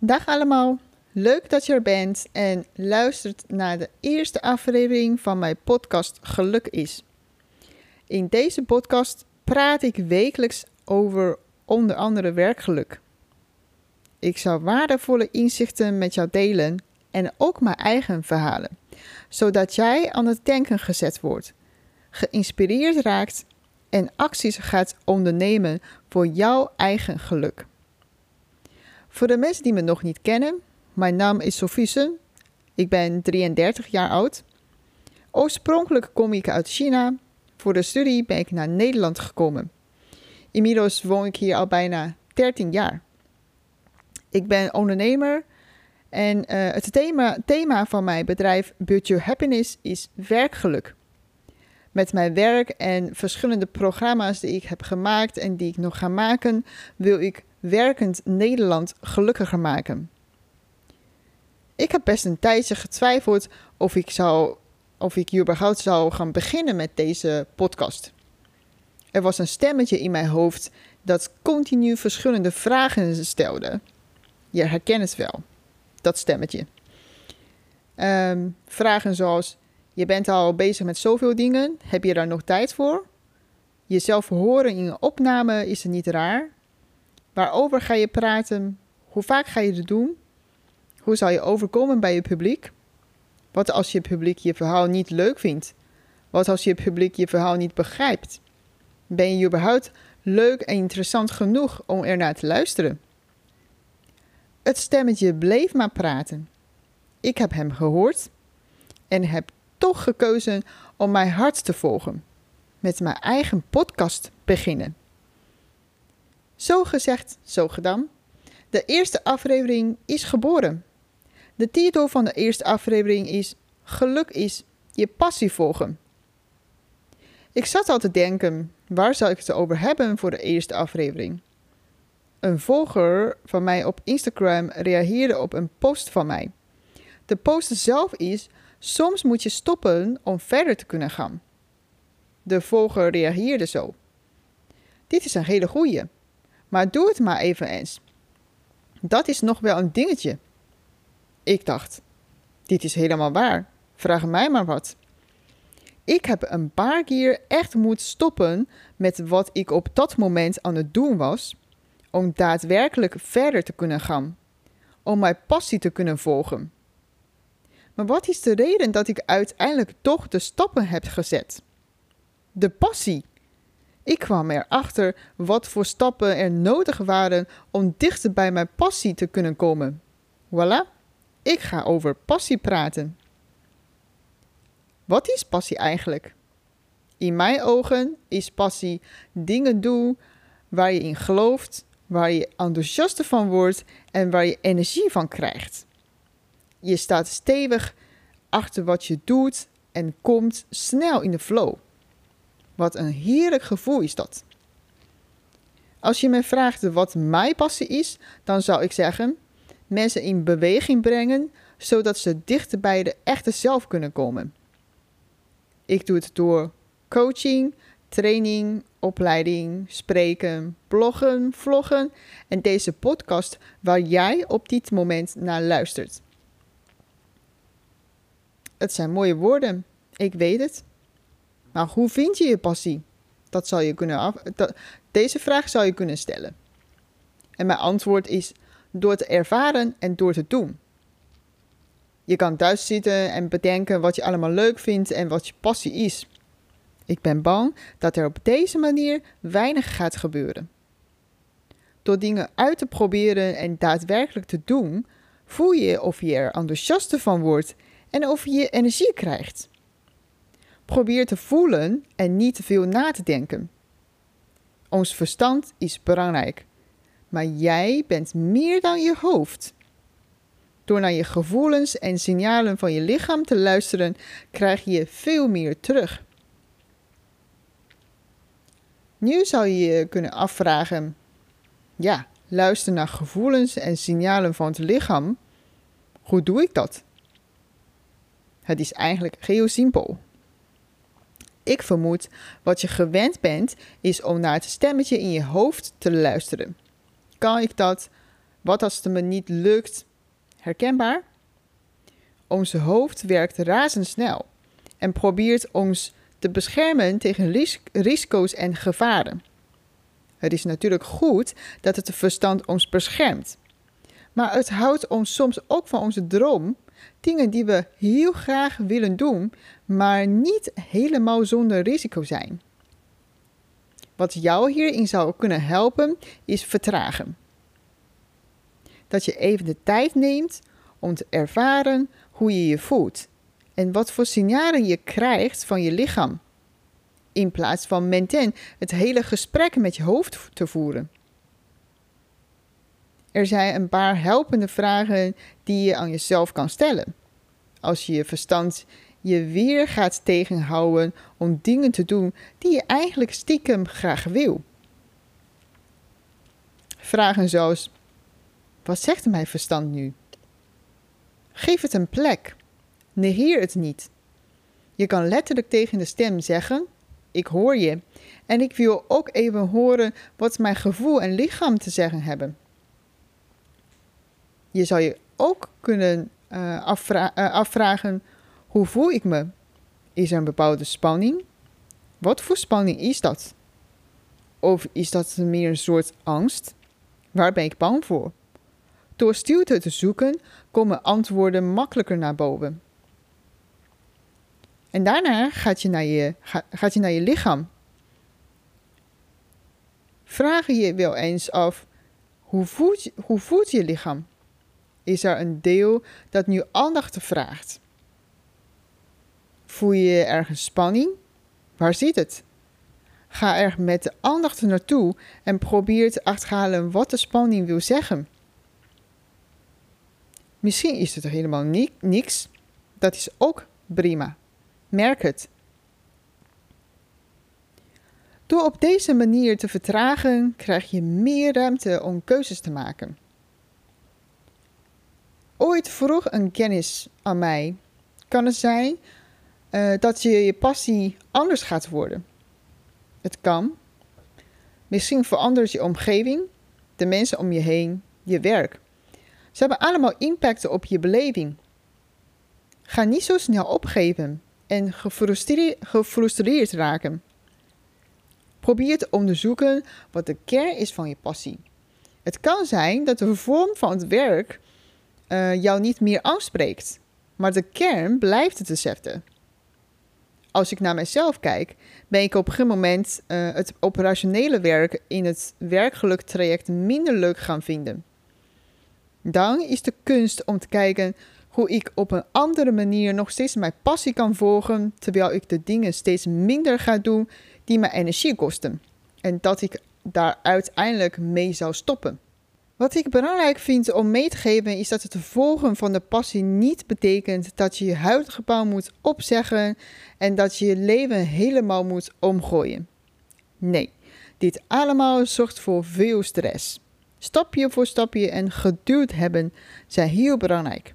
Dag allemaal, leuk dat je er bent en luistert naar de eerste aflevering van mijn podcast Geluk is. In deze podcast praat ik wekelijks over onder andere werkgeluk. Ik zal waardevolle inzichten met jou delen en ook mijn eigen verhalen, zodat jij aan het denken gezet wordt, geïnspireerd raakt en acties gaat ondernemen voor jouw eigen geluk. Voor de mensen die me nog niet kennen, mijn naam is Sofie Ik ben 33 jaar oud. Oorspronkelijk kom ik uit China. Voor de studie ben ik naar Nederland gekomen. Inmiddels woon ik hier al bijna 13 jaar. Ik ben ondernemer en uh, het thema, thema van mijn bedrijf Build Your Happiness is werkgeluk. Met mijn werk en verschillende programma's die ik heb gemaakt en die ik nog ga maken, wil ik werkend Nederland gelukkiger maken. Ik heb best een tijdje getwijfeld of ik, zou, of ik überhaupt zou gaan beginnen met deze podcast. Er was een stemmetje in mijn hoofd dat continu verschillende vragen stelde. Je herkent het wel, dat stemmetje. Um, vragen zoals: Je bent al bezig met zoveel dingen, heb je daar nog tijd voor? Jezelf horen in een opname is het niet raar. Waarover ga je praten? Hoe vaak ga je het doen? Hoe zal je overkomen bij je publiek? Wat als je publiek je verhaal niet leuk vindt? Wat als je publiek je verhaal niet begrijpt? Ben je überhaupt leuk en interessant genoeg om ernaar te luisteren? Het stemmetje bleef maar praten. Ik heb hem gehoord en heb toch gekozen om mijn hart te volgen. Met mijn eigen podcast beginnen. Zo gezegd, zo gedaan. De eerste aflevering is geboren. De titel van de eerste aflevering is Geluk is je passie volgen. Ik zat al te denken, waar zou ik het over hebben voor de eerste aflevering? Een volger van mij op Instagram reageerde op een post van mij. De post zelf is: Soms moet je stoppen om verder te kunnen gaan. De volger reageerde zo. Dit is een hele goeie. Maar doe het maar even eens. Dat is nog wel een dingetje. Ik dacht, dit is helemaal waar. Vraag mij maar wat. Ik heb een paar keer echt moeten stoppen met wat ik op dat moment aan het doen was, om daadwerkelijk verder te kunnen gaan, om mijn passie te kunnen volgen. Maar wat is de reden dat ik uiteindelijk toch de stappen heb gezet? De passie. Ik kwam erachter wat voor stappen er nodig waren om dichter bij mijn passie te kunnen komen. Voilà, ik ga over passie praten. Wat is passie eigenlijk? In mijn ogen is passie dingen doen waar je in gelooft, waar je enthousiast van wordt en waar je energie van krijgt. Je staat stevig achter wat je doet en komt snel in de flow. Wat een heerlijk gevoel is dat. Als je me vraagt wat mijn passie is, dan zou ik zeggen: mensen in beweging brengen zodat ze dichter bij de echte zelf kunnen komen. Ik doe het door coaching, training, opleiding, spreken, bloggen, vloggen en deze podcast waar jij op dit moment naar luistert. Het zijn mooie woorden, ik weet het. Maar hoe vind je je passie? Dat zou je kunnen af, deze vraag zou je kunnen stellen. En mijn antwoord is door te ervaren en door te doen. Je kan thuis zitten en bedenken wat je allemaal leuk vindt en wat je passie is. Ik ben bang dat er op deze manier weinig gaat gebeuren. Door dingen uit te proberen en daadwerkelijk te doen, voel je of je er enthousiast van wordt en of je energie krijgt. Probeer te voelen en niet te veel na te denken. Ons verstand is belangrijk, maar jij bent meer dan je hoofd. Door naar je gevoelens en signalen van je lichaam te luisteren, krijg je veel meer terug. Nu zou je je kunnen afvragen: ja, luister naar gevoelens en signalen van het lichaam. Hoe doe ik dat? Het is eigenlijk heel simpel. Ik vermoed wat je gewend bent, is om naar het stemmetje in je hoofd te luisteren. Kan ik dat? Wat als het me niet lukt? Herkenbaar? Onze hoofd werkt razendsnel en probeert ons te beschermen tegen ris risico's en gevaren. Het is natuurlijk goed dat het verstand ons beschermt. Maar het houdt ons soms ook van onze droom, dingen die we heel graag willen doen, maar niet helemaal zonder risico zijn. Wat jou hierin zou kunnen helpen, is vertragen. Dat je even de tijd neemt om te ervaren hoe je je voelt en wat voor signalen je krijgt van je lichaam. In plaats van meteen het hele gesprek met je hoofd te voeren. Er zijn een paar helpende vragen die je aan jezelf kan stellen. Als je je verstand je weer gaat tegenhouden om dingen te doen die je eigenlijk stiekem graag wil. Vragen zoals: Wat zegt mijn verstand nu? Geef het een plek. Negeer het niet. Je kan letterlijk tegen de stem zeggen: Ik hoor je. En ik wil ook even horen wat mijn gevoel en lichaam te zeggen hebben. Je zou je ook kunnen afvra uh, afvragen: hoe voel ik me? Is er een bepaalde spanning? Wat voor spanning is dat? Of is dat meer een soort angst? Waar ben ik bang voor? Door stilte te zoeken komen antwoorden makkelijker naar boven. En daarna gaat je naar je, gaat je, naar je lichaam. Vraag je wel eens af, hoe voelt, hoe voelt je lichaam? Is er een deel dat nu aandacht vraagt? Voel je ergens spanning? Waar zit het? Ga er met de aandacht naartoe en probeer te achterhalen wat de spanning wil zeggen. Misschien is het helemaal niks. Dat is ook prima. Merk het. Door op deze manier te vertragen, krijg je meer ruimte om keuzes te maken. Ooit vroeg een kennis aan mij: kan het zijn uh, dat je je passie anders gaat worden? Het kan. Misschien verandert je omgeving, de mensen om je heen, je werk. Ze hebben allemaal impact op je beleving. Ga niet zo snel opgeven en gefrustreerd, gefrustreerd raken. Probeer te onderzoeken wat de kern is van je passie. Het kan zijn dat de vorm van het werk uh, jou niet meer aanspreekt, maar de kern blijft hetzelfde. Als ik naar mezelf kijk, ben ik op een moment uh, het operationele werk in het werkgeluk traject minder leuk gaan vinden. Dan is de kunst om te kijken hoe ik op een andere manier nog steeds mijn passie kan volgen, terwijl ik de dingen steeds minder ga doen die me energie kosten. En dat ik daar uiteindelijk mee zou stoppen. Wat ik belangrijk vind om mee te geven is dat het volgen van de passie niet betekent dat je je huidige baan moet opzeggen en dat je je leven helemaal moet omgooien. Nee, dit allemaal zorgt voor veel stress. Stapje voor stapje en geduld hebben zijn heel belangrijk.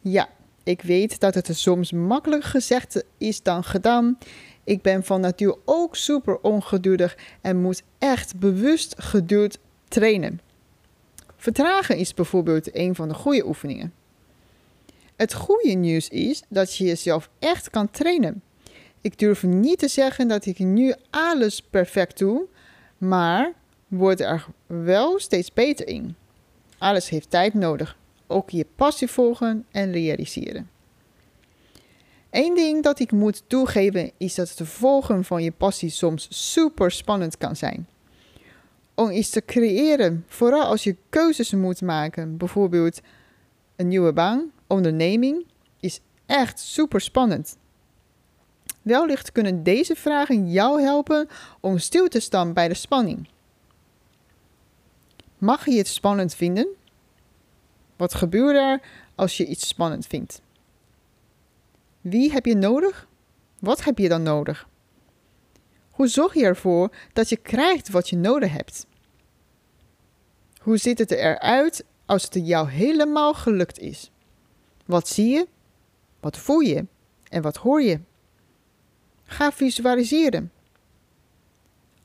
Ja, ik weet dat het soms makkelijk gezegd is dan gedaan. Ik ben van natuur ook super ongeduldig en moet echt bewust geduld trainen. Vertragen is bijvoorbeeld een van de goede oefeningen. Het goede nieuws is dat je jezelf echt kan trainen. Ik durf niet te zeggen dat ik nu alles perfect doe, maar word er wel steeds beter in. Alles heeft tijd nodig. Ook je passie volgen en realiseren. Eén ding dat ik moet toegeven is dat het volgen van je passie soms super spannend kan zijn om iets te creëren. Vooral als je keuzes moet maken, bijvoorbeeld een nieuwe baan, onderneming, is echt super spannend. Wellicht kunnen deze vragen jou helpen om stil te staan bij de spanning. Mag je het spannend vinden? Wat gebeurt er als je iets spannend vindt? Wie heb je nodig? Wat heb je dan nodig? Hoe zorg je ervoor dat je krijgt wat je nodig hebt? Hoe ziet het eruit als het jou helemaal gelukt is? Wat zie je? Wat voel je? En wat hoor je? Ga visualiseren.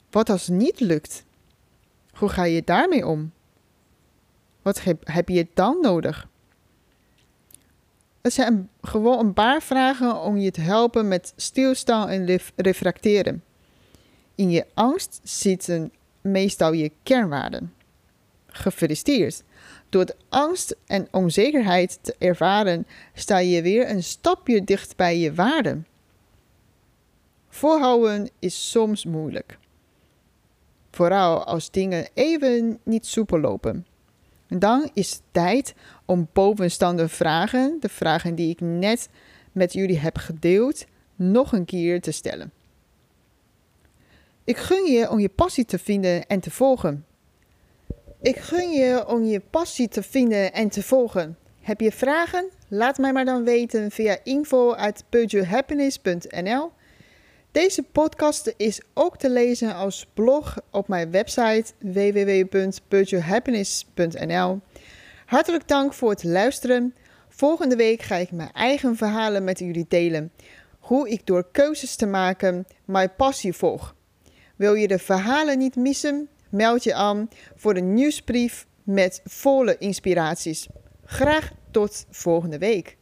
Wat als het niet lukt? Hoe ga je daarmee om? Wat heb, je dan nodig? Het zijn gewoon een paar vragen om je te helpen met stilstaan en reflecteren. In je angst zitten meestal je kernwaarden. Gefeliciteerd! Door angst en onzekerheid te ervaren, sta je weer een stapje dicht bij je waarden. Voorhouden is soms moeilijk. Vooral als dingen even niet soepel lopen. Dan is het tijd om bovenstaande vragen, de vragen die ik net met jullie heb gedeeld, nog een keer te stellen. Ik gun je om je passie te vinden en te volgen. Ik gun je om je passie te vinden en te volgen. Heb je vragen? Laat mij maar dan weten via info@peugeothappiness.nl. Deze podcast is ook te lezen als blog op mijn website www.peugeothappiness.nl. Hartelijk dank voor het luisteren. Volgende week ga ik mijn eigen verhalen met jullie delen. Hoe ik door keuzes te maken mijn passie volg. Wil je de verhalen niet missen? Meld je aan voor de nieuwsbrief met volle inspiraties. Graag tot volgende week.